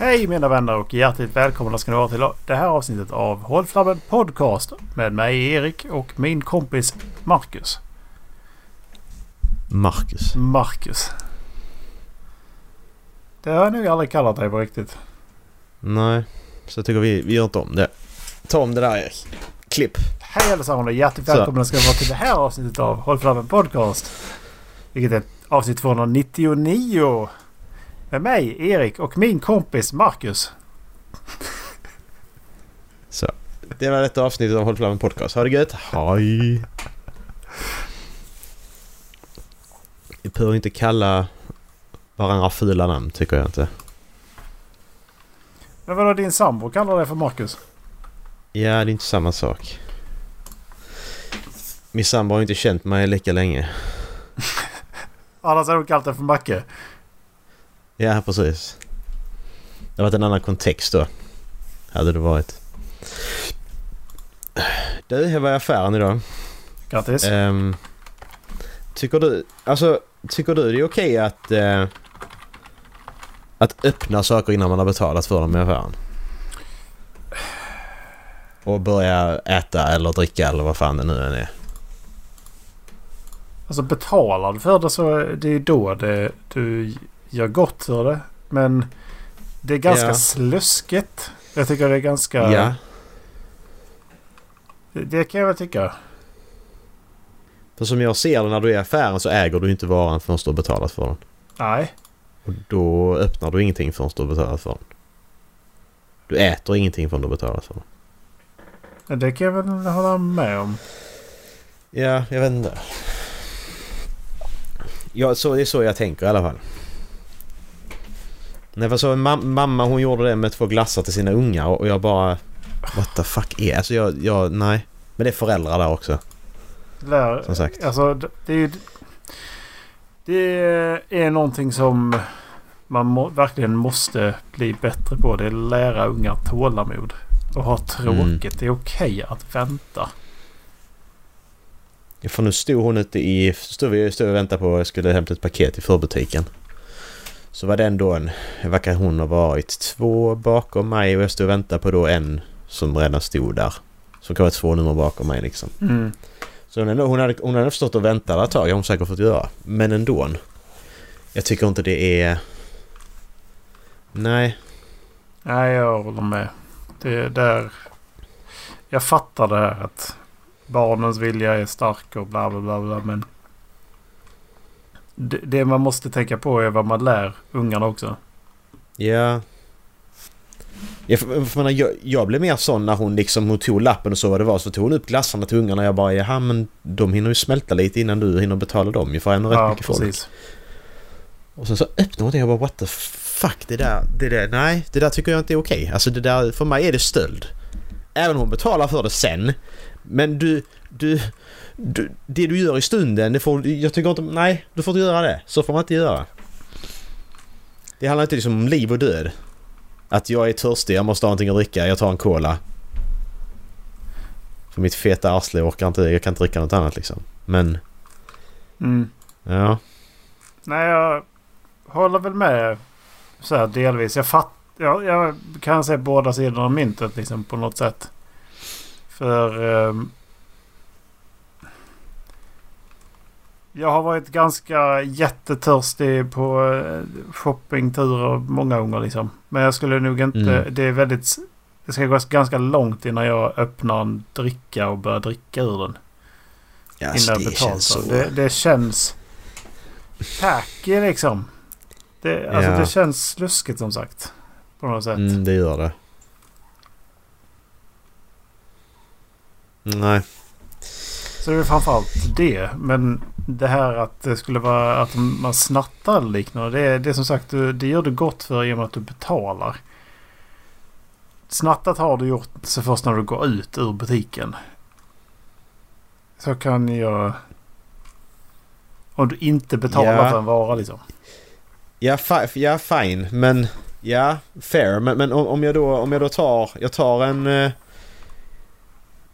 Hej mina vänner och hjärtligt välkomna ska ni vara till det här avsnittet av Håll Flabben Podcast med mig Erik och min kompis Marcus. Marcus. Marcus. Det har jag nog aldrig kallat dig på riktigt. Nej, så jag tycker vi, vi gör inte om det. Ta om det där Erik. Klipp. Hej allesammans och hjärtligt välkomna ska ni vara till det här avsnittet av Håll Flabben Podcast. Vilket är avsnitt 299. Med mig Erik och min kompis Marcus. Så. Det var detta avsnittet av Håll Flammen Podcast. Ha det gött. Hej. Vi behöver inte kalla varandra fula namn tycker jag inte. Men vadå din sambo kallar dig för Marcus? Ja, det är inte samma sak. Min sambo har inte känt mig lika länge. Annars hade hon kallat dig för Macke. Ja, precis. Det har varit en annan kontext då. Hade det varit. Du, jag var affären idag. Grattis. Ehm, tycker du... Alltså, tycker du det är okej att... eh, att öppna saker innan man har betalat för dem i affären? Och börja äta eller dricka eller vad fan det nu än är. Alltså betalar du för det så det är då det, du gör gott för det. Men det är ganska Ja. sluskigt. Jag tycker det är ganska... Ja. Det, det kan jag väl tycka. För som jag ser det när du är i affären så äger du inte varan förrän du har betalat för den. Nej. Och då öppnar du ingenting förrän du har betalat för den. Du äter ingenting förrän du har betalat för den. Det kan jag väl hålla med om. Ja, jag vet inte. Ja, så, det är så jag tänker i alla fall. Nej, för så ma- mamma hon gjorde det med två glassar till sina ungar och jag bara... What the fuck är... Alltså jag, jag... Nej. Men det är föräldrar där också. Där, Som sagt. Alltså det, är ju... Det är någonting som man må, verkligen måste bli bättre på. Det är att lära ungar tålamod. Och ha tråkigt. Det är okej att vänta. För nu stod hon ute i... Stod vi stod och väntade på... Jag skulle hämta ett paket i förbutiken. Så var det ändå en... Verkar hon ha varit två bakom mig och jag stod och väntade på då en som redan stod där. Som kan vara två nummer bakom mig liksom. Mm. Så hon, ändå, hon, hade, hon hade förstått att vänta ett tag, har hon säkert fått göra. Men ändå. Jag tycker inte det är... Nej. Nej, jag håller med. Det är där... Jag fattar det här att barnens vilja är stark och bla bla bla bla men... Det, man måste tänka på är vad man lär ungarna också. Ja. Jag, för, för, menar, jag, jag blev mer sån när hon liksom hon tog lappen och så vad det var. Så tog hon upp glassarna till ungarna och jag bara jaha men de hinner ju smälta lite innan du hinner betala dem. ju, För ändå rätt Ja, mycket folk. precis. Och sen så öppnade hon det och jag bara what the fuck det där, det där, nej det där tycker jag inte är okej. Alltså det där, för mig är det stöld. Även om hon betalar för det sen. Men du, du, du det du gör i stunden, det får, jag tycker inte, nej du får inte göra det. Så får man inte göra. Det handlar inte liksom om liv och död. Att jag är törstig, jag måste ha någonting att dricka, jag tar en cola. För mitt feta arsle orkar inte, jag kan inte dricka något annat liksom. Men, Mm. ja. Nej, jag håller väl med så här delvis. Jag, fatt, jag, jag kan se båda sidorna av myntet liksom på något sätt. För... ehm, jag har varit ganska jättetörstig på eh, shoppingturer många gånger liksom. Men jag skulle nog inte... Mm. Det är väldigt... Det ska gå ganska långt innan jag öppnar en dricka och börjar dricka ur den. ja innan jag betalt för den. det, det känns tacky liksom. Det, alltså Ja. det känns sluskigt som sagt. På något sätt. Mm, det gör det. Nej. Så det är framförallt det. Men det här att det skulle vara att man snattar eller liknande. Det, är- det är som sagt det gör du gott för med att du betalar. Snattat har du gjort så först när du går ut ur butiken. Så kan jag... Om du inte betalar Ja. för en vara liksom. Ja, fi- ja fine. Men ja, fair. Men, men om, om jag då, om jag då tar, jag tar en...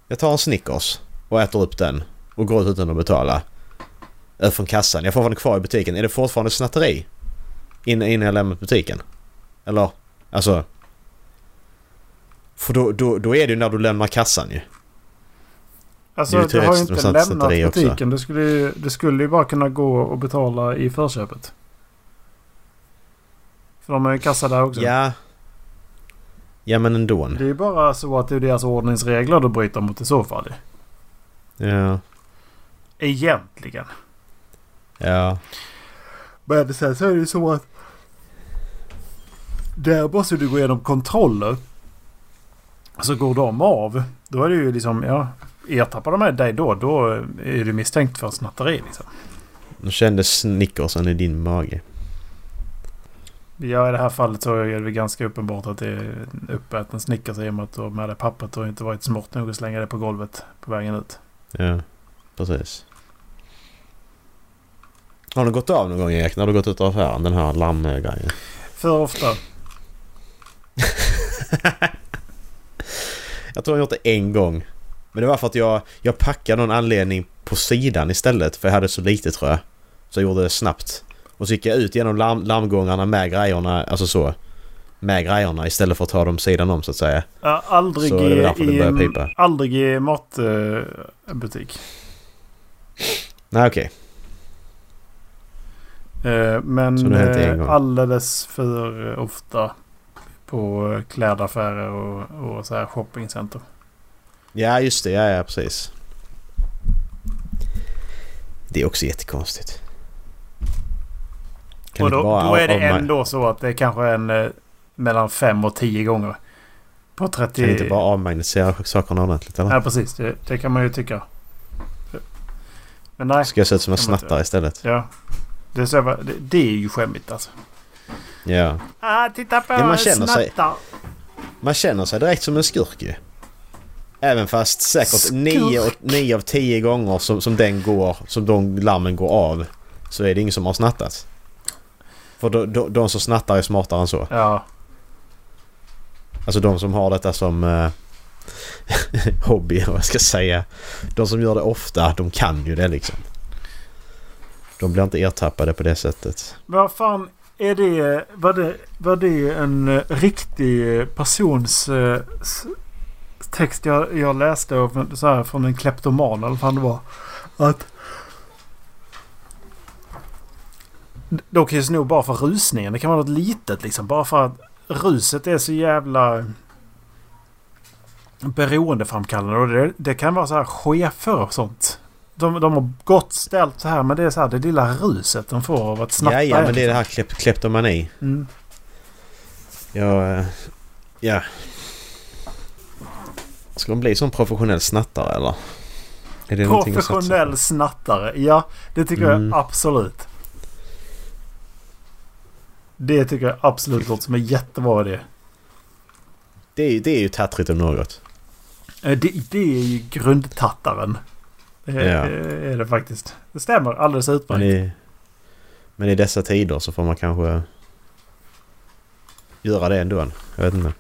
Jag tar en Snickers och äter upp den och går ut utan att betala. Från kassan. Jag får fortfarande kvar i butiken. Är det fortfarande snatteri? Innan, innan jag lämnar butiken? Eller Alltså... För då, då, då är det ju när du lämnar kassan ju. Alltså Det du har ju inte lämnat butiken. Du skulle, ju, du skulle ju bara kunna gå och betala i förköpet. För de har ju kassa där också. Ja. Ja men ändå. Det är bara så att det är deras ordningsregler du bryter mot i så fall. Ja. Egentligen. Ja. Men sen så är det ju så att... Där måste du gå igenom kontroller. Så går de av. Då är det ju liksom, ja. Ertappar de med dig då, då är du misstänkt för snatteri liksom. Nu kändes snickersen i din mage. Ja, i det här fallet så är det ganska uppenbart att det är en uppäten Snickers i och med att du har med dig pappret och inte varit smart nog att slänga det på golvet på vägen ut. Ja, precis. Har den gått av någon gång Erik? När du gått ut ur affären? Den här larmgrejen? För ofta. Jag tror jag gjort det en gång. Men det var för att jag, jag packade någon anledning på sidan istället. För jag hade så lite tror jag. Så jag gjorde det snabbt. Och så gick jag ut genom larm, larmgångarna med grejerna. Alltså så. Med grejerna istället för att ta dem sidan om så att säga. Ja, aldrig Så är det det i, i, pipa. aldrig i matbutik. Nej okej. Eh, men Så det har hänt en eh, gång. alldeles för ofta på klädaffärer och, och så här shoppingcenter. Ja just det. Ja, ja precis. Det är också jättekonstigt. Kan och då, bara då är det ändå så att det är kanske en eh, mellan fem och tio gånger. På 30... Kan inte bara avmagnetisera sakerna ordentligt eller? Ja precis, det, det kan man ju tycka. Men nej, Ska jag se ut som en snattare istället? ja. Det är, så, det, det är ju skämmigt alltså. Ja. Ah, titta på Ja, man känner sig-. Man känner sig direkt som en skurk ju. Även fast säkert Skurk. 9 av, nio av 10 gånger som, som den går, som de larmen går av. Så är det ingen som har snattat. För de, de, de som snattar är smartare än så. Ja, Alltså de som har detta som eh, hobby, vad jag ska säga. De som gör det ofta, de kan ju det liksom. De blir inte ertappade på det sättet. vad fan är det? Var det, var det en eh, riktig eh, persons eh, text jag, jag läste av, så här, från en kleptoman eller vad fan det var? Att de kan ju sno bara för rusningen. Det kan vara något litet liksom. Bara för att ruset är så jävla beroendeframkallande. Och det, det kan vara så här chefer och sånt. De, de har gott ställt så här men det är så här det lilla ruset de får av att snatta. Ja, ja, men en, det är det liksom. här klep, kleptomani. Mm. Ja, eh, ja. Ska de bli som professionell snattare eller? Professionell snattare. Ja, det tycker Mm. jag absolut. Det tycker jag absolut låter som en jättebra idé. Det är, det är ju tattrigt om något. Eh, Det, det är ju grundtattaren. Det Ja. är, det faktiskt. Det stämmer alldeles Men utmärkt. i, men i dessa tider så får man kanske göra det ändå. Jag vet inte.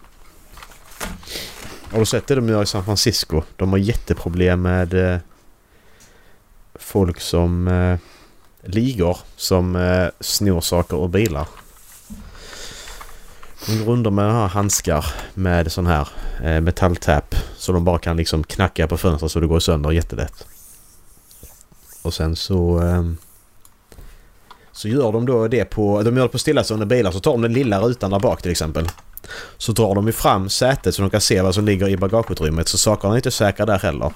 Har du sett det de gör i San Francisco? De har jätteproblem med eh, folk som eh, ligor som eh, snor saker ur bilar. De går under med här handskar med sån här eh, metalltapp så de bara kan liksom knacka på fönstret så det går sönder jättelätt. Och sen så... Eh, så gör de då det på... De gör det på stillastående bilar så tar de den lilla rutan där bak till exempel. Så drar de ju fram sätet så de kan se vad som ligger i bagageutrymmet så sakerna är inte säkra där heller.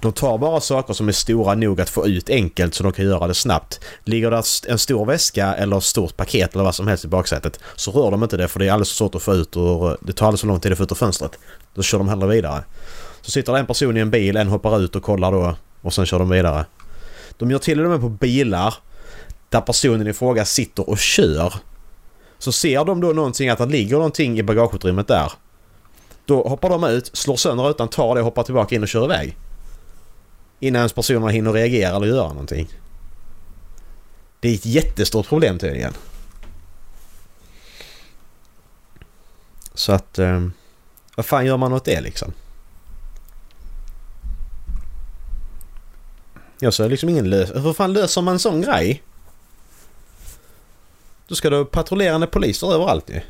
De tar bara saker som är stora nog att få ut enkelt så de kan göra det snabbt. Ligger det en stor väska eller ett stort paket eller vad som helst i baksätet så rör de inte det för det är alldeles för svårt att få ut och Det tar alldeles för lång tid att få ut ur fönstret. Då kör de hellre vidare. Så sitter det en person i en bil, en hoppar ut och kollar då och sen kör de vidare. De gör till och med på bilar där personen i fråga sitter och kör. Så ser de då någonting att det ligger någonting i bagageutrymmet där. Då hoppar de ut, slår sönder rutan, tar det och hoppar tillbaka in och kör iväg. Innan ens personerna hinner reagera eller göra någonting. Det är ett jättestort problem tydligen. Så att... Eh, vad fan gör man åt det liksom? Jag ser liksom ingen lös... Hur fan löser man en sån grej? Då ska du ha patrullerande poliser överallt ju.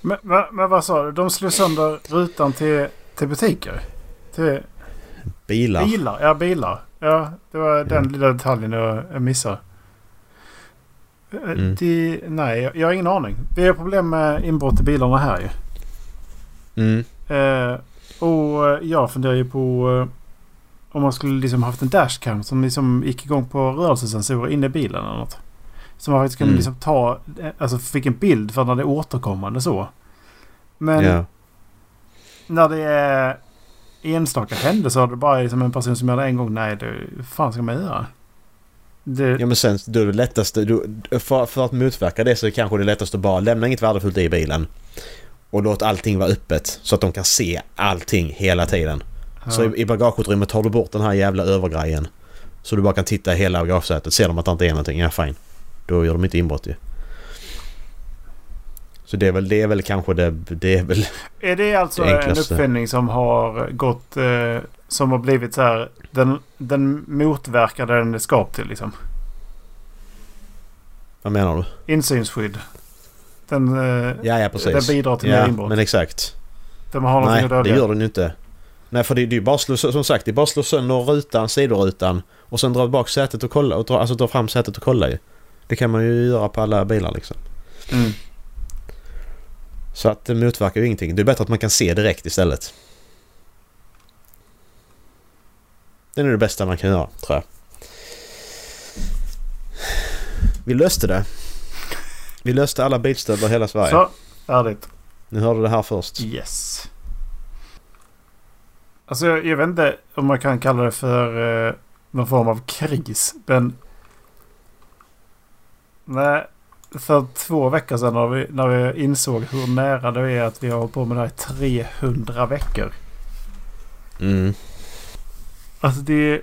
Men, men, men vad sa du? De slog sönder rutan till, till butiker? Till Bilar. bilar? Ja, bilar. Ja, det var den Mm. lilla detaljen jag, missade. Eh, Mm. De, nej, jag, har ingen aning. Vi har problem med inbrott i bilarna här ju. Mm. Eh, och jag funderar ju på eh, om man skulle liksom haft en dashcam som liksom gick igång på rörelsesensorer inne i bilen eller något. Så man faktiskt kunde Mm. liksom ta, alltså fick en bild för när det är återkommande så. Men Ja. när det är enstaka händelser det bara är som en person som gör det en gång. Nej, det fan ska man göra? Det, ja men sen då är det lättaste... Du, för, för att motverka det så är det kanske det lättaste att bara lämna inget värdefullt i bilen. Och låt allting vara öppet så att de kan se allting hela tiden. Så i, i bagageutrymmet tar du bort den här jävla övergrejen. Så du bara kan titta i hela bagagesätet. Ser de att det inte är någonting, ja fine. Då gör de inte inbrott ju. Så det är väl, det är väl kanske det, det är väl... Är det alltså Det en uppfinning som har gått... Eh, som har blivit så här... Den, den motverkar det den är skapt till liksom. Vad menar du? Insynsskydd. Den, eh, Ja, ja precis. den bidrar till mer Ja, inbrott. men exakt. Man har Nej, det gör den ju inte. Nej, för det, det är ju bara slå, som sagt, det är bara slå sönder rutan, sidorutan och sen dra bak sätet och kolla, och dra, alltså dra fram sätet och kolla ju. Det kan man ju göra på alla bilar liksom. Mm. Så att det motverkar ju ingenting. Det är bättre att man kan se direkt istället. Det är nog det bästa man kan göra, tror jag. Vi löste det. Vi löste alla bilstölder i hela Sverige. Så, färdigt. Ni hörde det här först. Yes. Alltså jag, jag vet inte om man kan kalla det för eh, någon form av kris. Men... Nej. För två veckor sedan när vi, när vi insåg hur nära det är att vi har hållit på med det här i 300 veckor. Mm. Alltså det...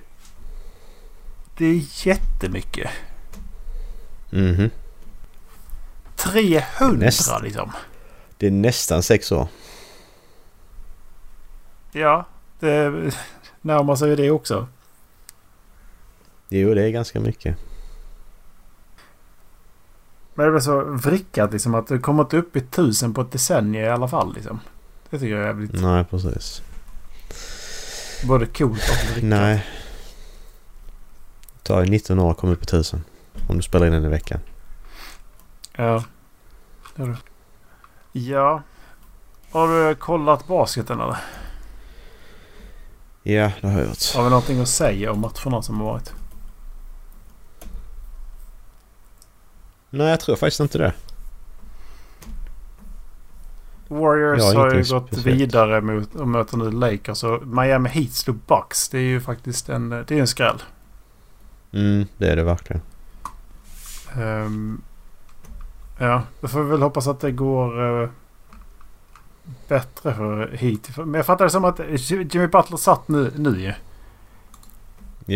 Det är jättemycket. Mhm. 300 Nästan. liksom. Det är nästan sex år. Ja, det närmar sig ju det också. Jo, det är ganska mycket. Men det blir så vrickat liksom att det kommer inte upp i tusen på ett decennium i alla fall liksom. Det tycker jag är jävligt Nej, precis. både coolt och vrickat. Nej. Det tar ju 19 år att komma upp i tusen. Om du spelar in den i veckan. Ja. Ja. Har du kollat basketen eller? Ja, det har jag gjort. Har vi någonting att säga om matcherna som har varit? Nej, jag tror faktiskt inte det. Warriors Ja, har ju gått speciellt. vidare mot och möter nu Lakers och Miami Heat slog Bucks. Det är ju faktiskt en, det är en skräll. Mm, det är det verkligen. Ehm, ja, då får vi väl hoppas att det går eh, bättre för Heat. Men jag fattar det som att Jimmy Butler satt nu, nu ju.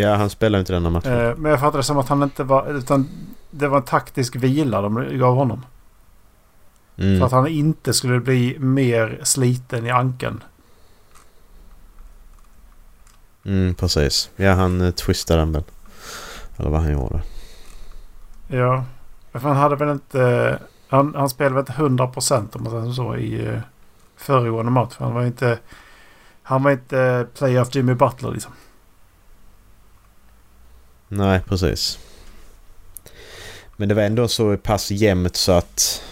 Ja, han spelar inte denna matchen. Eh, men jag fattar det som att han inte var... Utan det var en taktisk vila de gav honom. För Mm. att han inte skulle bli mer sliten i ankeln. Mm, precis. Ja, han eh, twistade den väl. Eller vad han gjorde. Ja. För han hade väl inte... Han, han spelade väl inte 100 procent om man säger så i eh, föregående match. Han var inte... Han var inte playoff Jimmy Butler liksom. Nej, precis. Men det var ändå så pass jämnt så att...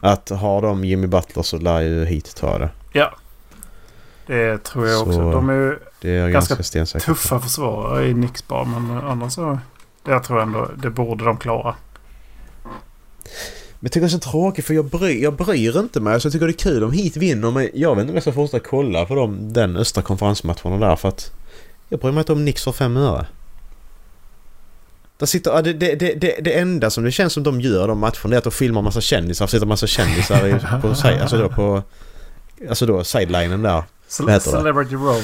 Att har de Jimmy Butler så lär ju hit ta det. Ja. Det tror jag Så- också. De är ju Det är Ganska ganska tuffa försvarare i Knicks bara. Men annars så... Det tror jag ändå... Det borde de klara. Men jag tycker det är så tråkigt för jag bryr, jag bryr inte mig. Alltså jag tycker det är kul om hit vinner men jag vet inte om jag ska fortsätta kolla på dem, den östra konferensmatcherna där för att jag bryr mig inte om Nix för fem öre. Där sitter, det, det, det, det, enda som det känns som de gör de matcherna är att de filmar massa kändisar. Sitter massa kändisar i, på, alltså då på... Alltså då sidelinen där. Ce- Vad heter det? Celebrity Row.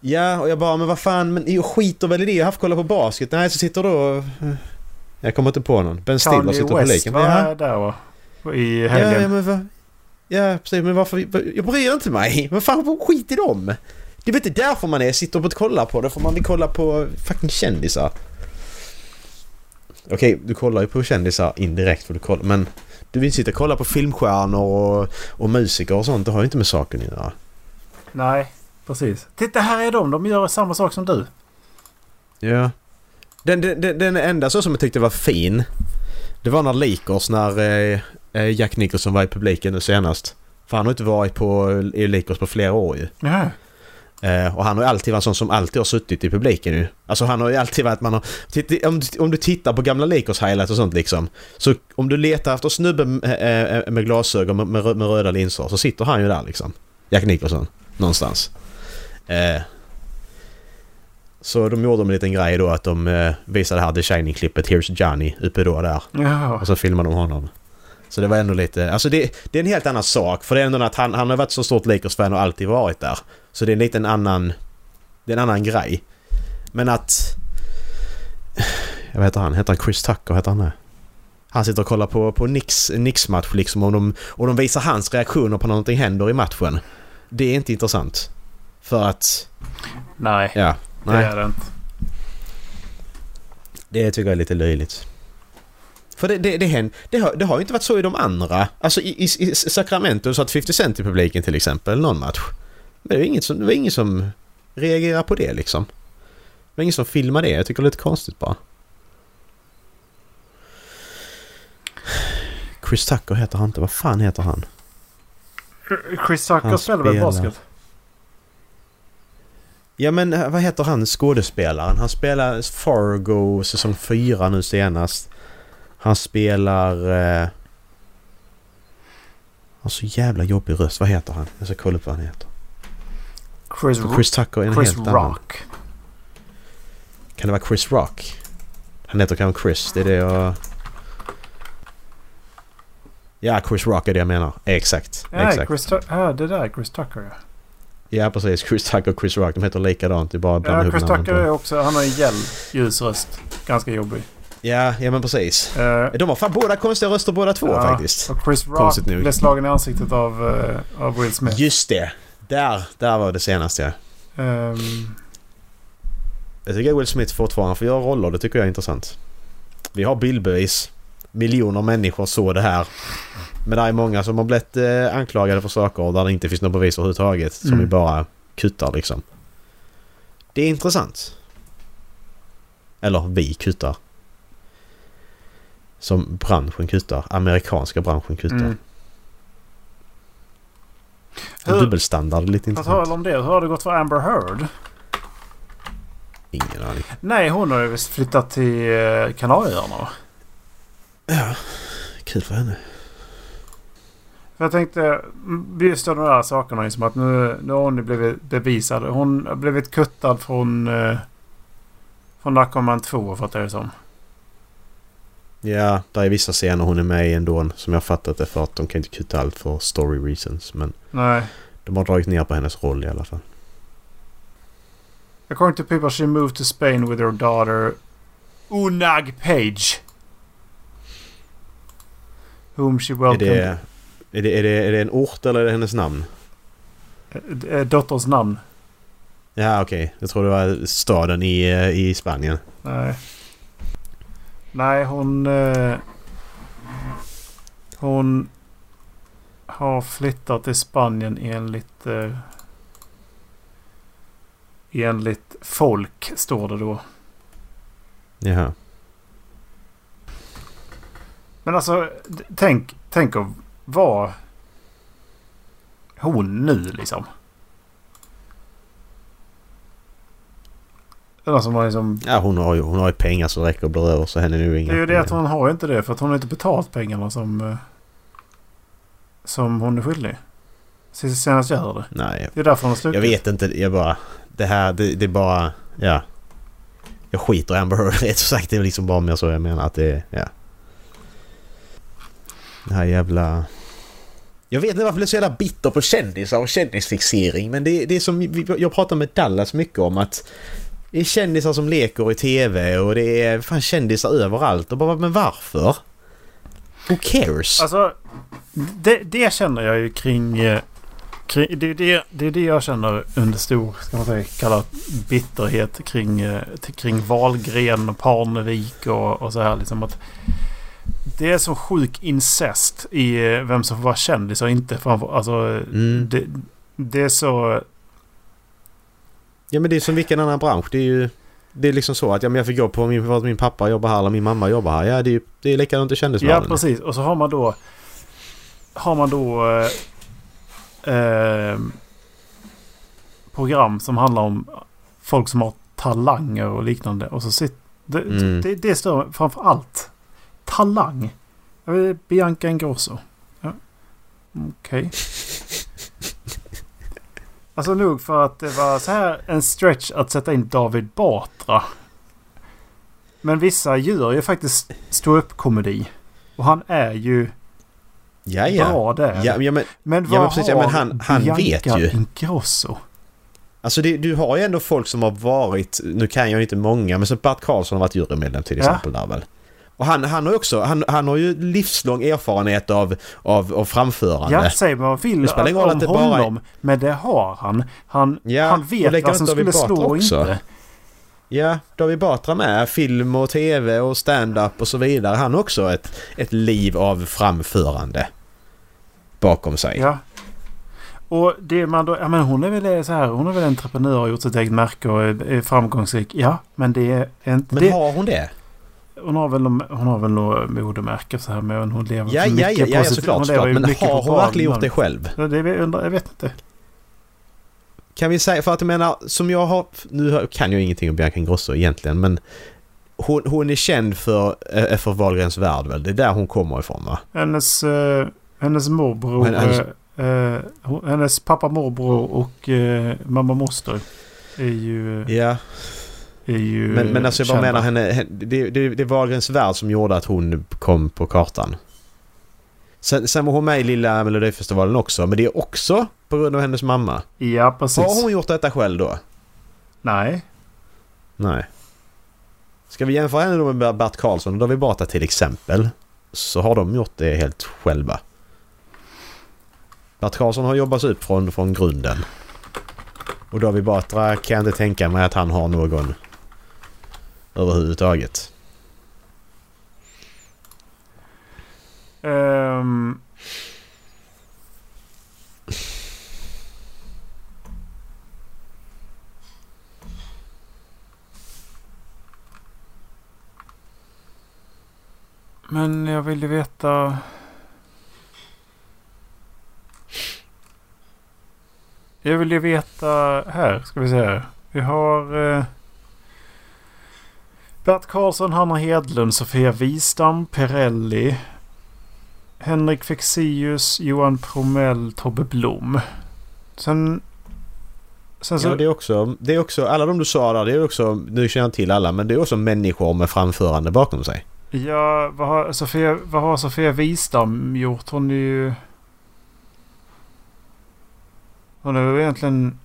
Ja, och jag bara men vad fan, men jag skiter väl i det. Jag har haft kolla på basket. Nej, så sitter då... Jag kommer inte på någon. Ben Stiller Kanye sitter på West liken. var Ja, där va? I Ja, helgen. ja, men vad... Ja, precis. Men varför... Jag bryr inte mig. Men fan, skit i dem. Det är väl inte därför man är sitter och kollar på det. För man vill kolla på fucking kändisar. Okej, du kollar ju på kändisar indirekt för du kollar, men Du vill sitta och kolla på filmstjärnor och, och musiker och sånt. Det har ju inte med saken att göra. Nej, precis. Titta här är de. De gör samma sak som du. Ja. Den, den, den, enda så som jag tyckte var fin. Det var när Lakers, när eh, eh, Jack Nicholson var i publiken nu senast. För han har inte varit på, i Lakers på flera år ju. Ja. Eh, och han har ju alltid varit en sån som alltid har suttit i publiken ju. Alltså han har ju alltid varit man har... Titt, om, du- om du tittar på gamla Lakers highlights och sånt liksom. Så om du letar efter snubbe med, eh, med glasögon med, med, rö- med röda linser så sitter han ju där liksom. Jack Nicholson. Någonstans. Så de gjorde en liten grej då att de eh, visade här The Shining-klippet Here's Johnny uppe då där. Ja. Och så filmade de honom. Så det var ändå lite... Alltså det, det är en helt annan sak. För det är ändå att han, han har varit så stort Lakers-fan och alltid varit där. Så det är en liten annan... Det är en annan grej. Men att... Jag vet inte han. Heter han Chris Tucker? Heter han det? Han sitter och kollar på, på Knicks, Knicks match liksom och de, och de visar hans reaktioner på när någonting händer i matchen. Det är inte intressant. För att... Nej, Ja. Det Nej. är det inte. Det tycker jag är lite löjligt. För det, det, det, händer, det, har, det har ju inte varit så i de andra. Alltså i, i, i Sacramento så att 50 Cent i publiken till exempel, någon match. Men det var inget som, det var ingen som reagerade på det liksom. Det var ingen som filmade det. Jag tycker det är lite konstigt bara. Chris Tucker heter han inte. Vad fan heter han? Chris Tucker Han spelar väl basket? Ja men eh, vad heter han skådespelaren? Han spelar Fargo säsong 4 nu senast. Han spelar... Eh... Han har så jävla jobbig röst. Vad heter han? Jag ska kolla upp vad han heter. Chris, För Chris Tucker är en Chris helt annan. Rock. Kan det vara Chris Rock? Han heter kanske Chris. Det är det jag... Ja, Chris Rock är det jag menar. Exakt. Ja, Exakt. Chris ja, det där är Chris Tucker ja. Ja, precis. Chris Tucker och Chris Rock. De heter likadant. Det är bara Ja, Chris Tucker är också... Han har en gäll ljus röst. Ganska jobbig. Ja, ja men precis. Eh, De har fan båda konstiga röster båda två Ja. faktiskt. och Chris Rock blev slagen i ansiktet av, eh, av Will Smith. Just det! Där, där var det senaste ja. Ehm, Jag tycker Will Smith fortfarande får göra roller. Det tycker jag är intressant. Vi har bildbevis. Miljoner människor såg det här. Men det är många som har blivit eh, anklagade för saker där det inte finns några bevis överhuvudtaget. Som Mm. vi bara kuttar liksom. Det är intressant. Eller vi kuttar. Som branschen kuttar. Amerikanska branschen kuttar. mm. Hur- dubbelstandard lite På intressant. tal om det, hur har det gått för Amber Heard? Ingen aning. Nej, hon har ju visst flyttat till eh, Kanarieöarna? Ja, kul för henne. För jag tänkte, just de där sakerna som att nu, nu har hon blivit bevisad. Hon har blivit kuttad från, eh, från Narcoman 2 fattar jag det som. Ja, där är vissa scener hon är med i ändå som jag fattat det för att de kan inte kutta allt för story reasons. Men Nej. de har dragit ner på hennes roll i alla fall. According to people she moved to Spain with her daughter Unag Page. Whom she Är welcomed. det, är, det, är, det, är det en ort eller är det hennes namn? Eh, eh, Dotterns namn. Ja, okej. Jag tror det var staden i, eh, i Spanien. Nej. Nej, hon... Eh, hon har flyttat till Spanien enligt... Eh, enligt folk, står det då. Jaha. Men alltså, tänk, tänk att vara hon nu liksom. Eller som har liksom... Ja, hon har ju, hon har ju pengar så räcker och blir över så henne är nu inga Det är ju det att hon har ju inte det för att hon har inte betalt pengarna som... eh, Som hon är skyldig. Senast jag hörde. Nej, Det är därför hon har stuckit. jag vet inte. Jag bara... Det här, det, det är bara... Ja. Jag skiter i Amber Heard rätt sagt. Det är liksom bara mer så jag menar att det är... Ja. Det här jävla... Jag vet inte varför jag är så jävla bitter på kändisar och kändisfixering. Men det, det är som vi- jag pratar med Dallas mycket om att... Det är kändisar som leker i TV och det är fan kändisar överallt. Och bara, men varför? Who cares? Alltså, det, det känner jag ju kring... eh, kring det, det, det är det jag känner under stor, ska man säga, kalla bitterhet kring, eh, kring Wahlgren och Parnevik och, och så här liksom att... Det är så sjuk incest i eh, vem som får vara kändis och inte. Framför, alltså, Mm. det, det är så... Ja men det är som vilken annan bransch. Det är ju... Det är liksom så att ja, men jag fick jobb på min, för att min pappa jobbar här eller min mamma jobbar här. Ja det är, det är likadant i Ja, kändisvärlden. precis. Och så har man då... Har man då... Eh, eh, program som handlar om folk som har talanger och liknande. Och så sitter... Det, Mm. det, det står framför allt. Talang. Bianca Ingrosso. Ja. Okej. Alltså nog för att det var så här en stretch att sätta in David Batra. Men vissa gör ju faktiskt stå-upp-komedi. Och han är ju ja, ja. bra där. Ja, ja, men men vad ja, men precis, ja, har men han- han Bianca vet ju. Ingrosso? Alltså det, du har ju ändå folk som har varit, nu kan jag inte många, men så Bert Karlsson har varit jurymedlem till Ja. exempel där väl. Och han, han har ju också, han, han har ju livslång erfarenhet av, av, av framförande. Ja, säg vad man vill Det spelar ingen roll om att det bara honom. Men det har han. Han, Ja, han vet vad som skulle slå och inte. Ja, David Batra med. Film och tv och stand-up och så vidare. Han har också ett, ett liv av framförande bakom sig. Ja. Och det man då... Ja men hon är väl så här. Hon är väl entreprenör och gjort sitt eget märke och är framgångsrik. Ja, men det är inte... Men det, har hon det? Hon har väl hon har väl något modemärke så här men hon lever Ja, ja, mycket ja, på ja sitt- såklart. hon såklart. Men har hon verkligen gjort det själv? Ja, det jag undrar, jag vet inte. Kan vi säga, för att jag menar, som jag har... Nu kan jag ingenting om Bianca Ingrosso egentligen, men hon, hon är känd för eh, för Wahlgrens värld väl? Det är där hon kommer ifrån va? Hennes, eh, hennes morbror... Hennes- eh, eh, hennes pappa, morbror och eh, mamma, moster är ju... Ja, Är ju men, men alltså jag bara menar henne... hen- Det, det, det var Wahlgrens värld som gjorde att hon kom på kartan. Sen, sen var hon med i Lilla Melodifestivalen också, men det är också på grund av hennes mamma. Ja, precis. Har hon gjort detta själv då? Nej. Nej. Ska vi jämföra henne då med Bert Karlsson och David Batra till exempel. Så har de gjort det helt själva. Bert Karlsson har jobbat sig upp från, från grunden. Och David Batra kan jag inte tänka mig att han har någon överhuvudtaget. Um. Men jag vill ju veta... Jag vill ju veta här, ska vi se här. Vi har... Eh, Bert Karlsson, Hanna Hedlund, Sofia Wistam, Perelli. Henrik Fexeus, Johan Promell, Tobbe Blom. Sen... Sen så... Ja, det är också, det är också, alla de du sa där, det är också, nu känner jag till alla, men det är också människor med framförande bakom sig. Ja, vad har Sofia, vad har Sofia Wistam gjort? Hon är ju... Hon är ju egentligen...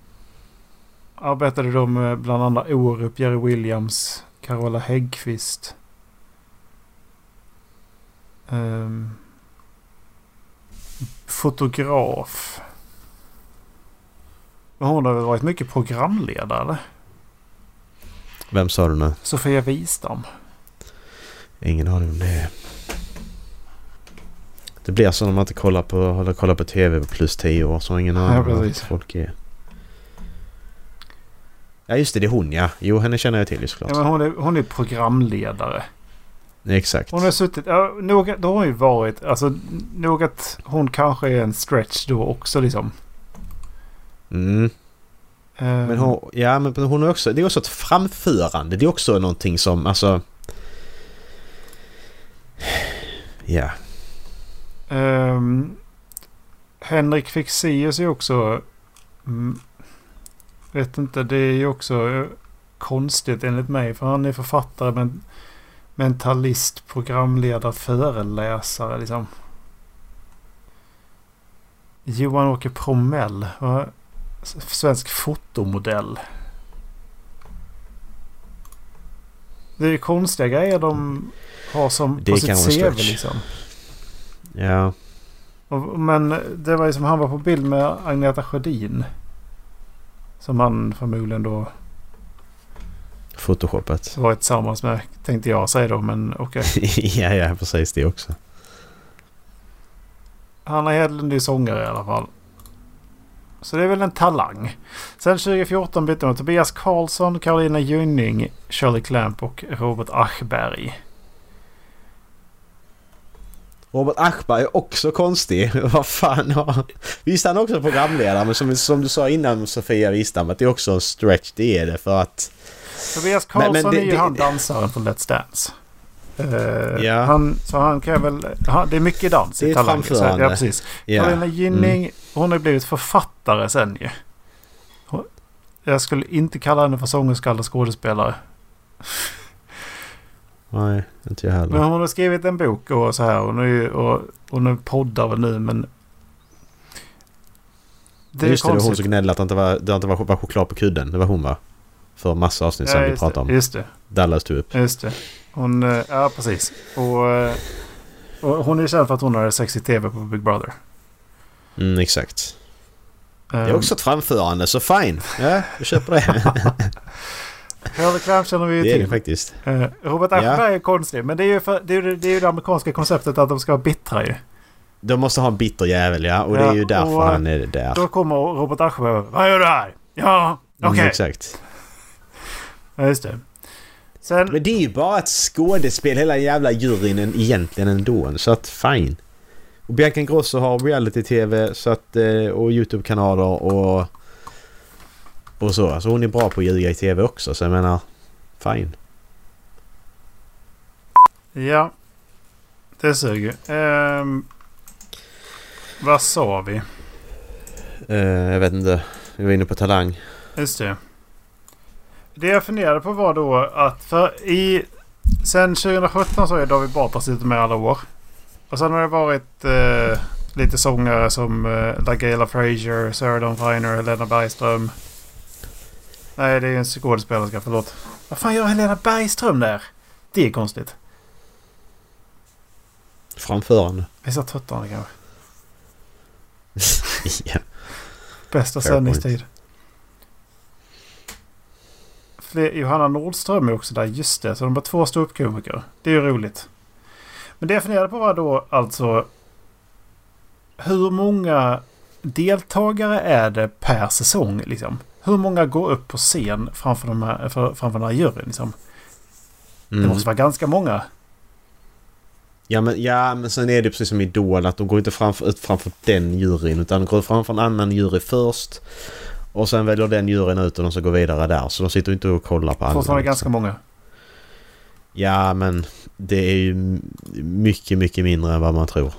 Arbetade då med bland andra Orup, Jerry Williams, Carola Häggkvist. Ehm, fotograf. Men hon har väl varit mycket programledare? Vem sa du nu? Sofia Wistam. Ingen aning om det är. Det blir så när man inte kollar på, kollar på TV på plus 10 år så ingen aning Ja, om precis. vad folk är. Ja just det, det är hon ja. Jo, henne känner jag till ju såklart. Ja, men hon, är, hon är programledare. Exakt. Hon har suttit... Ja, nog, då har hon ju varit... Alltså nog att hon kanske är en stretch då också liksom. Mm. Ehm, Men hon, ja, men hon är också, det är också ett framförande. Det är också någonting som, alltså... Ja. ehm, Henrik Fexeus är också... Mm, vet inte, det är ju också eh, konstigt enligt mig. För han är författare, men mentalist, programledare, föreläsare liksom. Johan-Åke Promell. Svensk fotomodell. Det är konstiga grejer de har som Det på sitt CV stretch. liksom. Ja. Och, men det var ju som han var på bild med Agneta Sjödin. Som han förmodligen då... Photoshopat. Var tillsammans med tänkte jag säga då men okej. Okay. ja, ja precis det också. Hanna Hedlund är sångare i alla fall. Så det är väl en talang. Sen 2014 bytte man Tobias Karlsson, Karolina Gynning, Shirley Clamp och Robert Aschberg. Robert Aschberg är också konstig. Vad fan har... Visst han är också programledare men som, som du sa innan Sofia Wistam att det är också en stretch. Det är det för att... Tobias Karlsson Men- men det- är ju det- han dansaren från Let's Dance. Eh, Ja. han, så han kan väl... Han, det är mycket dans i Talang. Ja, precis. Ja. Carolina Gynning, Mm. hon har blivit författare sen ju. Jag skulle inte kalla henne för sångerska eller skådespelare. Nej, inte jag heller. Men hon har skrivit en bok och så här. Och nu, och, och nu poddar väl nu men... Det är just det, det var hon som gnällde att det inte var, det inte var, var choklad på kudden. Det var hon va? För massa avsnitt sedan ja, vi pratade det, om. just det. Dallas tog upp. Just det. Hon, eh, ja precis. Och, eh, och hon är känd för att hon har i tv på Big Brother. Mm, exakt. Det Um, är också ett framförande, så fine. Ja, jag köper det. Shirley Clamp känner vi ju det är det till. faktiskt. Eh, Robert Aschberg är konstig. Men det är, ju för, det, är, det är ju det amerikanska konceptet att de ska vara bittra ju. De måste ha en bitter jävel ja, och det Ja, är ju därför och, han är där. Då kommer Robert Aschberg Vad gör du här? Ja, okej. Mm, exakt. Ja, just det. Sen, Men det är ju bara ett skådespel hela jävla juryn en- egentligen ändå. Så att fine. Och Bianca Ingrosso har reality-tv så att, eh, och YouTube-kanaler och... Och så. Alltså hon är bra på att ljuga i tv också så jag menar... Fine. ja. Det suger. Ehm, vad sa vi? Eh, jag vet inte. Jag var inne på Talang. Just det. Det jag funderade på var då att för i... Sen 2017 så är David Batra suttit med alla år. Och sen har det varit eh, lite sångare som eh, LaGayla Frazier, Sarah Dawn Finer, Helena Bergström. Nej, det är en skådespelerska, förlåt. Vad fan gör Helena Bergström där? Det är konstigt. Framförande. Vissa tröttande kanske. ja. Bästa Fair sändningstid. Fler, Johanna Nordström är också där. Just det. Så de har två ståuppkomiker. Det är ju roligt. Men det jag funderade på var då alltså. Hur många deltagare är det per säsong? Liksom? Hur många går upp på scen framför, de här, för, framför den här juryn? Liksom? Det Mm. måste vara ganska många. Ja men, ja men sen är det precis som Idol att de går inte framför, ut framför den juryn utan de går framför en annan jury först. Och sen väljer den juryn ut och de ska gå vidare där. Så de sitter inte och kollar på alla. Fortfarande liksom. ganska många. Ja men det är ju mycket, mycket mindre än vad man tror.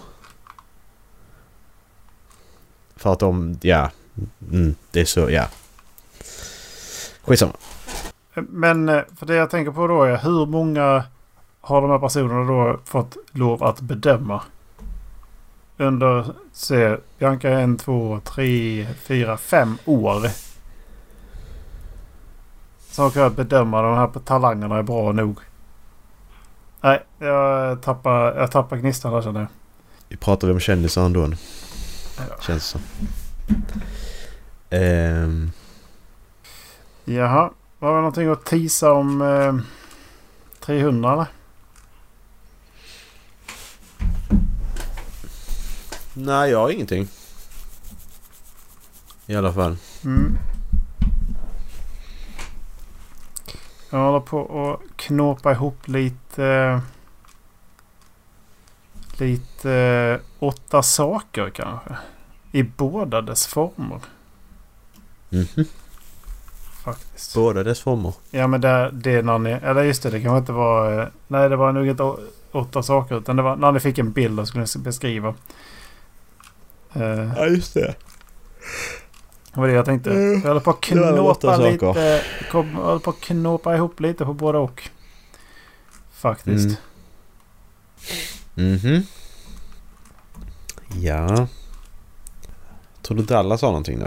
För att de, ja. Mm, det är så, ja. Skitsamma. Men eh, för det jag tänker på då är hur många har de här personerna då fått lov att bedöma? Under, se, Bianca en, två, tre, fyra, fem år. Så har kunnat bedöma de här talangerna är bra nog. Nej, jag tappar, jag tappar gnistan där känner jag. Vi pratade om kändisar ändå. Ja. Känns som. Ehm, Jaha, var det någonting att tisa om eh, 300 eller? nej, jag har ingenting. I alla fall. Mm. Jag håller på att knåpa ihop lite... Lite eh, åtta saker kanske. I båda dess former Mhm. Faktiskt. Båda dess former. Ja men det, det är när ni... Eller just det, det kanske inte var... eh, Nej det var nog inte åtta saker. Utan det var när ni fick en bild och skulle beskriva. Eh, Ja, just det. Det var det jag tänkte. Mm. Jag håller på att knåpa lite. Kom, jag håller på att knåpa ihop lite på både och. Faktiskt. Mm. Mhm. Ja. Tror du Dallas har någonting då?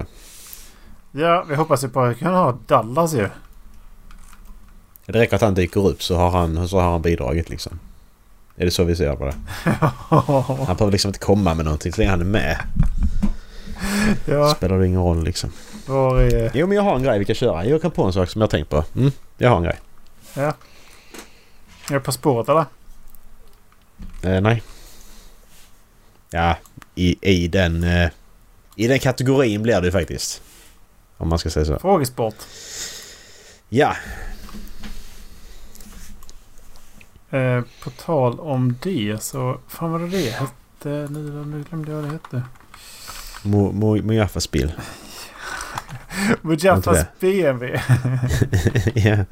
Ja, vi hoppas ju på att kunna ha Dallas ju. Det räcker att han dyker upp så har han, så har han bidragit liksom. Är det så vi ser på det? Han behöver liksom inte komma med någonting så länge han är med. ja, Spelar det ingen roll liksom. var är... Jo men jag har en grej vi kan köra. Jag kan på en sak som jag tänkt på. Mm, jag har en grej. Är det På spåret eller? Eh, nej. Ja, i, i den... eh, I den kategorin blir det ju faktiskt. Om man ska säga så. Frågesport. Ja, Eh, på tal om det så... Fan vad det hette nu? Nu glömde jag vad det hette. Mujaffas bil. Mujaffas. BMW. ja.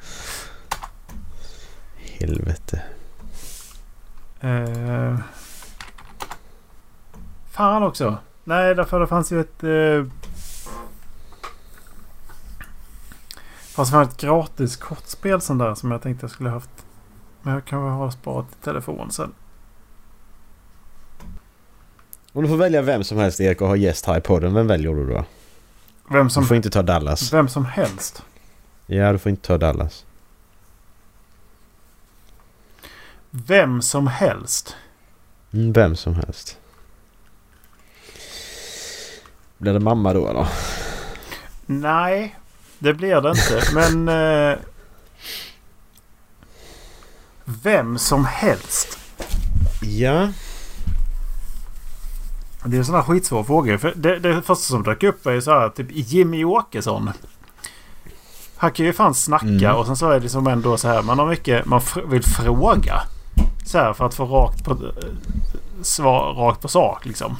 Helvete. Eh, fan också. Nej, därför det fanns ju ett... Eh, fanns fan ett gratis kortspel sånt där som jag tänkte jag skulle haft. Men jag kan väl ha sparat i telefon sen. Om du får välja vem som helst Erik och ha gäst här i podden, vem väljer du då? Vem Du som, får inte ta Dallas. vem som helst. Ja, du får inte ta Dallas. Vem som helst. Mm, vem som helst. Blir det mamma då eller? Nej, det blir det inte. Men... Eh, vem som helst. Ja. Det är en sån här skitsvår fråga. För det, det första som dök upp är ju så här typ Jimmy Åkesson. Han kan ju fan snacka Mm. och sen så är det som ändå så här. Man har mycket man fr- vill fråga. Så här för att få rakt på, eh, svar, rakt på sak liksom.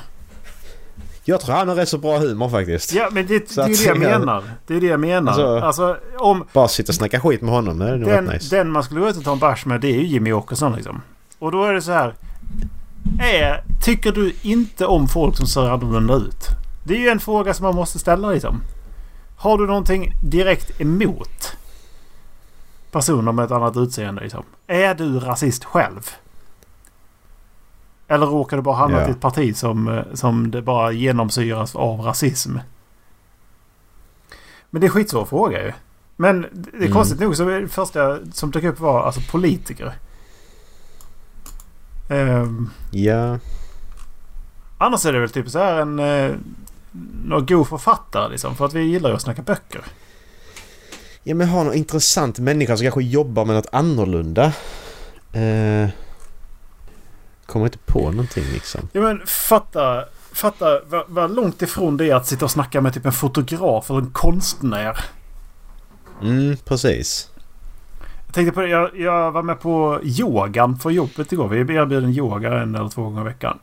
Jag tror han har rätt så bra humor faktiskt. Ja men det, det är det jag ja. menar. Det är det jag menar. Alltså- Alltså, om Bara sitta och snacka skit med honom, det nog den, nice. den man skulle gå ut och ta en bärs med det är ju Jimmy Åkesson liksom. Och då är det så här. Är, tycker du inte om folk som ser annorlunda ut? Det är ju en fråga som man måste ställa liksom. Har du någonting direkt emot personer med ett annat utseende liksom? Är du rasist själv? Eller råkar du bara hamna Ja. till ett parti som, eh, som det bara genomsyras av rasism? Men det är skitsvår fråga ju. Men det är Mm. konstigt nog så är det första som dök upp var alltså politiker. Ehm, Ja. annars är det väl typ så här en... Eh, någon god författare liksom. För att vi gillar ju att snacka böcker. Ja men ha någon intressant människa som kanske jobbar med något annorlunda. Eh, kommer inte på någonting liksom. Ja men fatta... Fatta vad, vad långt ifrån det är att sitta och snacka med typ en fotograf eller en konstnär. Mm, precis. Jag tänkte på det. Jag, jag var med på yogan för jobbet igår. Vi erbjuder en yoga en eller två gånger i veckan.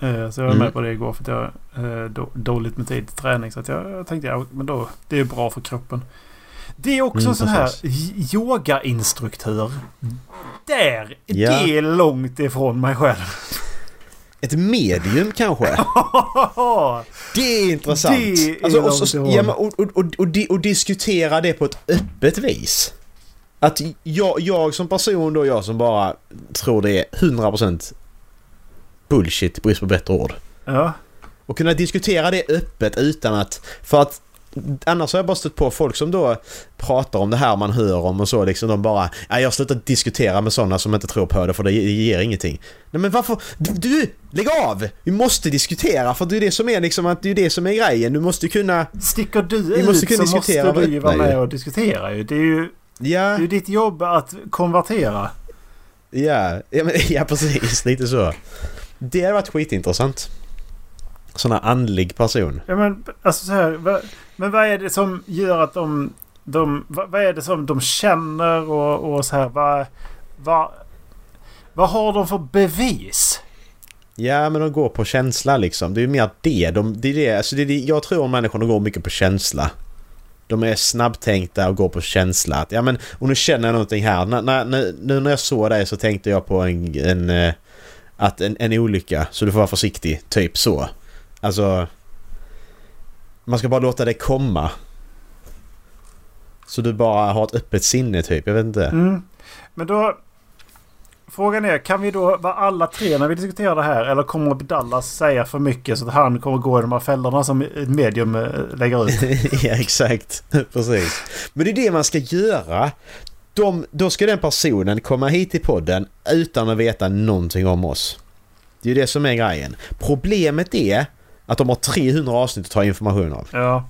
Eh, Så jag var Mm. med på det igår för att jag har då, dåligt med tid till träning. Så att jag, jag tänkte ja, men då, det är bra för kroppen. Det är också Mm, en sån här yogainstruktör. Där! Ja. Det är långt ifrån mig själv. Ett medium kanske? Det är intressant. Det är alltså, och, ja, och, och, och, och, di- och diskutera det på ett öppet vis. Att jag, jag som person då, jag som bara tror det är 100% bullshit brist på bättre ord. ja. Och kunna diskutera det öppet utan att... För att annars har jag bara stött på folk som då pratar om det här man hör om och så liksom de bara ja, jag har slutat diskutera med sådana som inte tror på det för det ger ingenting. Nej men varför? Du, du! Lägg av! Vi måste diskutera för det är det som är liksom att det är det som är grejen. Du måste kunna... Sticker du ut måste kunna så diskutera måste du ju vara med och diskutera ju. Det är ju det Ja, är ju ditt jobb att konvertera. ja, ja, men, ja precis. Lite så. Det hade varit skitintressant. Sån här andlig person. Ja men alltså så här. Va, men vad är det som gör att de... de vad, vad är det som de känner och, och så här. Vad, vad, vad har de för bevis? Ja, men de går på känsla liksom. Det är ju mer det. De, det, är det. Alltså, det, är det. Jag tror att människorna går mycket på känsla. De är snabbtänkta och går på känsla. Att, ja, men och nu känner jag någonting här. När, när, nu när jag såg dig så tänkte jag på en... en eh, att en, en olycka, så du får vara försiktig. Typ så. Alltså... Man ska bara låta det komma. Så du bara har ett öppet sinne typ. Jag vet inte. Mm. Men då... Frågan är, kan vi då vara alla tre när vi diskuterar det här? Eller kommer Dallas säga för mycket så att han kommer gå i de här fällorna som medium eh, lägger ut? ja, exakt. Precis. Men det är det man ska göra. De, då ska den personen komma hit till podden utan att veta någonting om oss. Det är ju det som är grejen. Problemet är att de har 300 avsnitt att ta information av. Ja.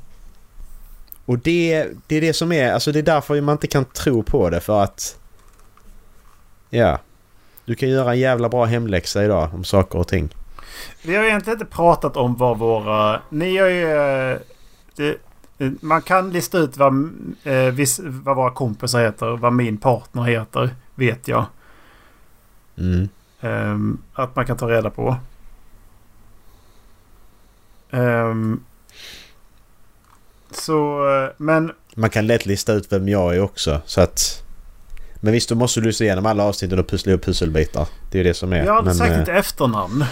Och det, det är det som är, alltså det är därför man inte kan tro på det för att... Ja. Du kan göra en jävla bra hemläxa idag om saker och ting. Vi har egentligen inte pratat om vad våra... Ni har ju... eh, Det, man kan lista ut vad, eh, vad våra kompisar heter. Vad min partner heter. Vet jag. Mm. Ehm, att man kan ta reda på. Ehm, så, eh, men Man kan lätt lista ut vem jag är också så att... Men visst, då måste du lyssna igenom alla avsnitten och pussla ihop pusselbitar. Det är ju det som är. jag hade men, sagt eh, inte efternamn.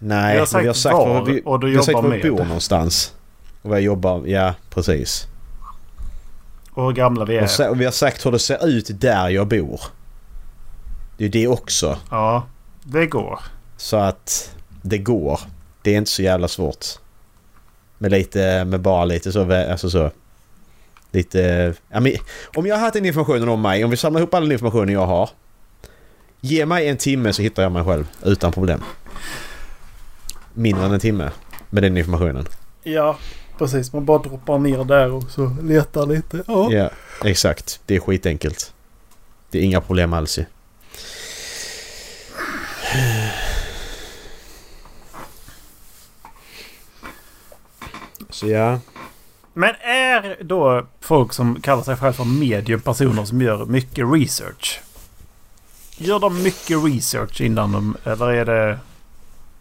Nej, jag har men vi har sagt sagt var var vi, och du har sagt jobbar var vi bor med. någonstans. Och var jag jobbar, ja precis. Och hur gamla vi är. Och vi har sagt hur det ser ut där jag bor. Det är det också. Ja, det går. Så att det går. Det är inte så jävla svårt. Med lite, med bara lite så, alltså så. Lite, ja, men, om jag har haft den informationen om mig, om vi samlar ihop all den informationen jag har. Ge mig en timme så hittar jag mig själv utan problem. Mindre än en timme med den informationen. Ja, precis. Man bara droppar ner där och så letar lite. Ja. Ja, exakt. Det är skitenkelt. Det är inga problem alls ju. Så ja. Men är då folk som kallar sig själva för mediumpersoner som gör mycket research? Gör de mycket research innan de... Eller är det...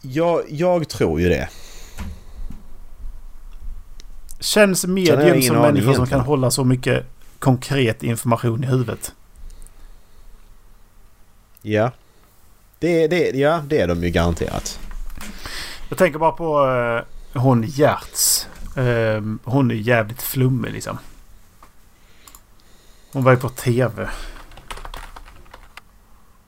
Jag, jag tror ju det. Känns medium som människor som egentligen. kan hålla så mycket konkret information i huvudet? Ja. Det, det, ja, det är de ju garanterat. Jag tänker bara på eh, hon Gertz. Eh, hon är jävligt flummig liksom. Hon var ju på TV.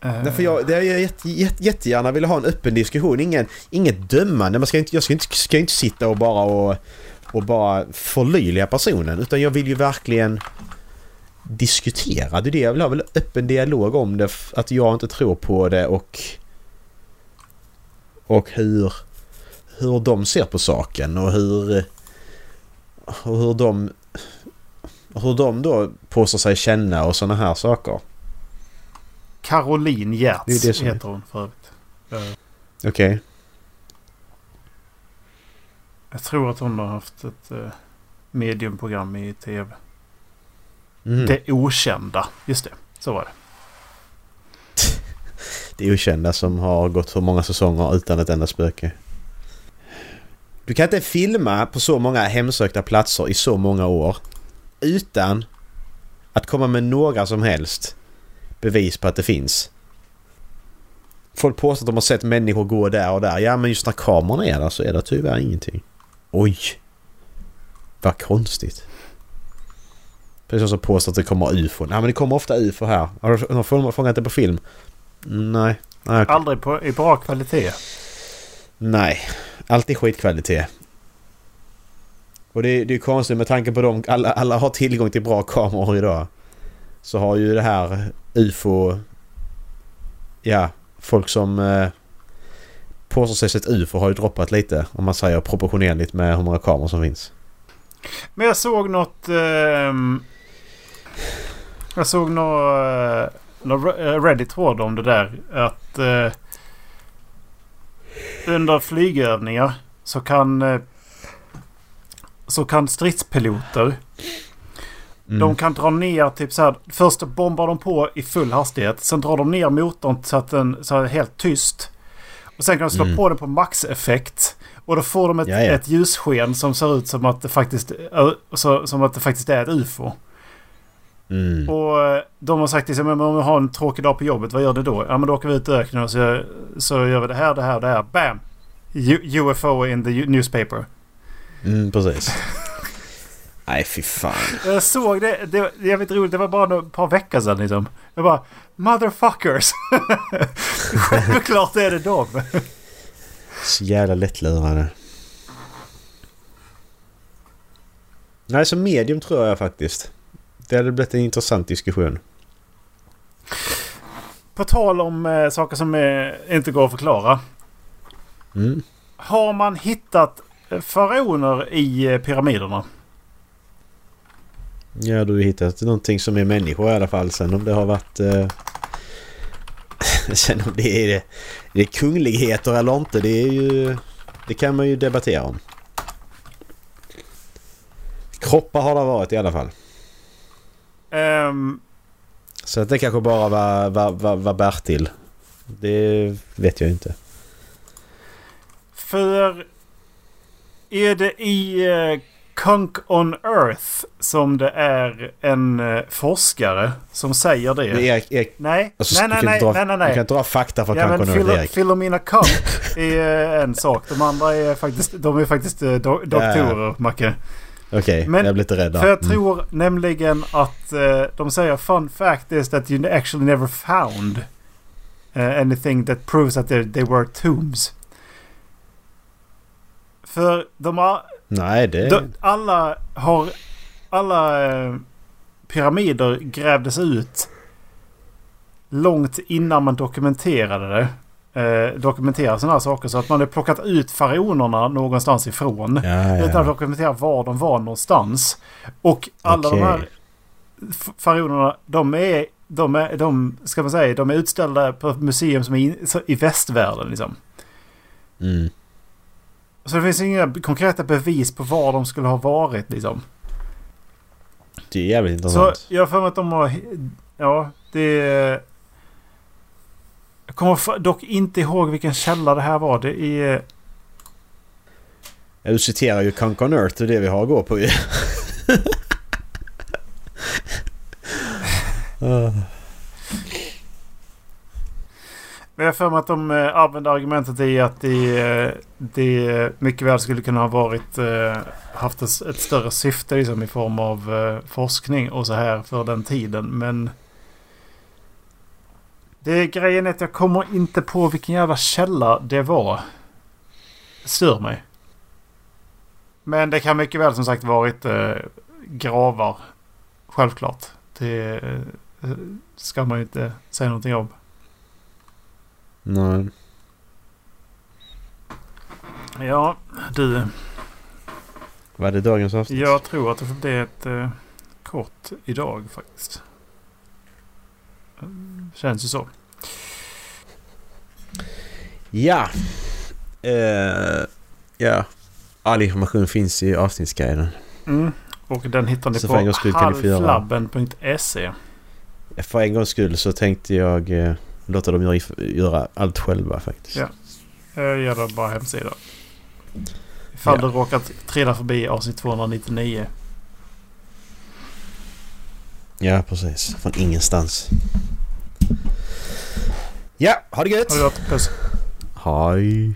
Nej, Därför jag, det är jag jätte, jätte, jättegärna vill ha en öppen diskussion. Ingen, inget dömande. Man ska inte, jag ska inte, ska inte sitta och bara och, och bara förlöjliga personen. Utan jag vill ju verkligen diskutera. Det är det jag vill ha. Väl öppen dialog om det. Att jag inte tror på det och... Och hur... Hur de ser på saken och hur... Och hur de... Hur de då påstår sig känna och sådana här saker. Caroline Gertz Det är det heter hon för övrigt. Okej. Jag tror att hon har haft ett eh, mediumprogram i TV. Mhm. Det okända. Just det. Så var det. Det är okända som har gått för många säsonger utan ett enda spöke. Du kan inte filma på så många hemsökta platser i så många år utan att komma med några som helst bevis på att det finns. Folk påstår att de har sett människor gå där och där. Ja, men just när kameran är där så är det tyvärr ingenting. Oj! Vad konstigt. Precis som påstår att det kommer ufo. Nej, men det kommer ofta ufo här. Har du fångat det på film? Nej. Nej. Aldrig på, i bra kvalitet. Nej. Alltid skitkvalitet. Och det, det är konstigt med tanke på dem alla, alla har tillgång till bra kameror idag. Så har ju det här UFO... Ja, folk som eh, påstår sig sett UFO har ju droppat lite om man säger proportionerligt med hur många kameror som finns. Men jag såg något... Eh, jag såg eh, något... Något eh, Reddit-tråd om det där. Att eh, under flygövningar så kan... eh, så kan stridspiloter Mm. De kan dra ner typ så här. Först bombar de på i full hastighet. Sen drar de ner motorn så att den så är helt tyst. Och sen kan de slå Mm. på den på maxeffekt. Och då får de ett, ett ljussken som ser ut som att det faktiskt, så, som att det faktiskt är ett UFO. Mm. Och eh, de har sagt liksom, om vi har en tråkig dag på jobbet, vad gör ni då? Ja men då åker vi ut i öknen och så, så gör vi det här, det här, det här. Bam! U- UFO in the newspaper. Mm, precis. Nej, fy fan. Jag såg det. Det var jävligt roligt. Det var bara ett par veckor sedan liksom. Jag bara Motherfuckers! Självklart är det dem. Så jävla lättlurade. Nej, så medium tror jag faktiskt. Det hade blivit en intressant diskussion. På tal om eh, saker som eh, inte går att förklara. Mm. Har man hittat eh, faraoner i eh, pyramiderna? Ja, du har hittat någonting som är människor i alla fall. Sen om det har varit... Eh... Sen om det är, det är kungligheter eller inte, det är ju... Det kan man ju debattera om. Kroppar har det varit i alla fall. Ehm, Så att det kanske bara var, var, var, var Bertil. Det vet jag inte. för är det i uh, Kunk on Earth som det är en eh, forskare som säger det? Men Erik, Erik Nej, alltså, nej, nej, dra, nej, nej, nej. Du kan dra fakta från Ja, ja, men kanske Philo, Erik. Philomena Kunk är en sak. De andra är faktiskt, de är faktiskt eh, do, doktorer, Macke. Okej, Men- jag blir lite rädd. För jag Mm. tror nämligen att eh, de säger fun fact is that you actually never found eh, anything that proves that they, they were tombs. För de har, Nej, det... de, alla har, alla eh, pyramider grävdes ut långt innan man dokumenterade det. Eh, dokumenterade sådana här saker så att man hade plockat ut faraonerna någonstans ifrån. Ja, ja, Utan att dokumentera var de var någonstans. Och alla Okej. de här faraonerna, de är, de är, de, ska man säga, de är utställda på ett museum som är in, så- i västvärlden liksom. Mm. Så det finns inga konkreta bevis på var de skulle ha varit liksom. Det är jävligt Så intressant. jag har för mig att de har, ja, det Jag kommer dock inte ihåg vilken källa det här var. Det är... Ja, du citerar ju Conk on Earth, det är det vi har att gå på ju. Men jag har för mig att de eh, använder argumentet i att det, eh, det mycket väl skulle kunna ha varit eh, haft ett, ett större syfte liksom, i form av forskning och så här för den tiden. Men det är grejen är att jag kommer inte på vilken jävla källa det var. Det stör mig. Men det kan mycket väl som sagt varit eh, gravar. Självklart. Det eh, ska man ju inte säga någonting om. Nej. Ja, du. Var det dagens avsnitt? Jag tror att det får bli ett eh, kort idag faktiskt. Känns ju så. Ja. Eh, ja. All information finns i avsnittsguiden. Mm. Och den hittar ni Så på halvflabben.se. För en gångs skull så tänkte jag eh, låta dem göra, göra allt själva faktiskt. Ja. Jag gör det bara hemsida. Ifall Ja. du råkat trilla förbi avsnitt 299. Ja, precis. Från ingenstans. Ja, ha det gött! Har du hört? Puss. Hej!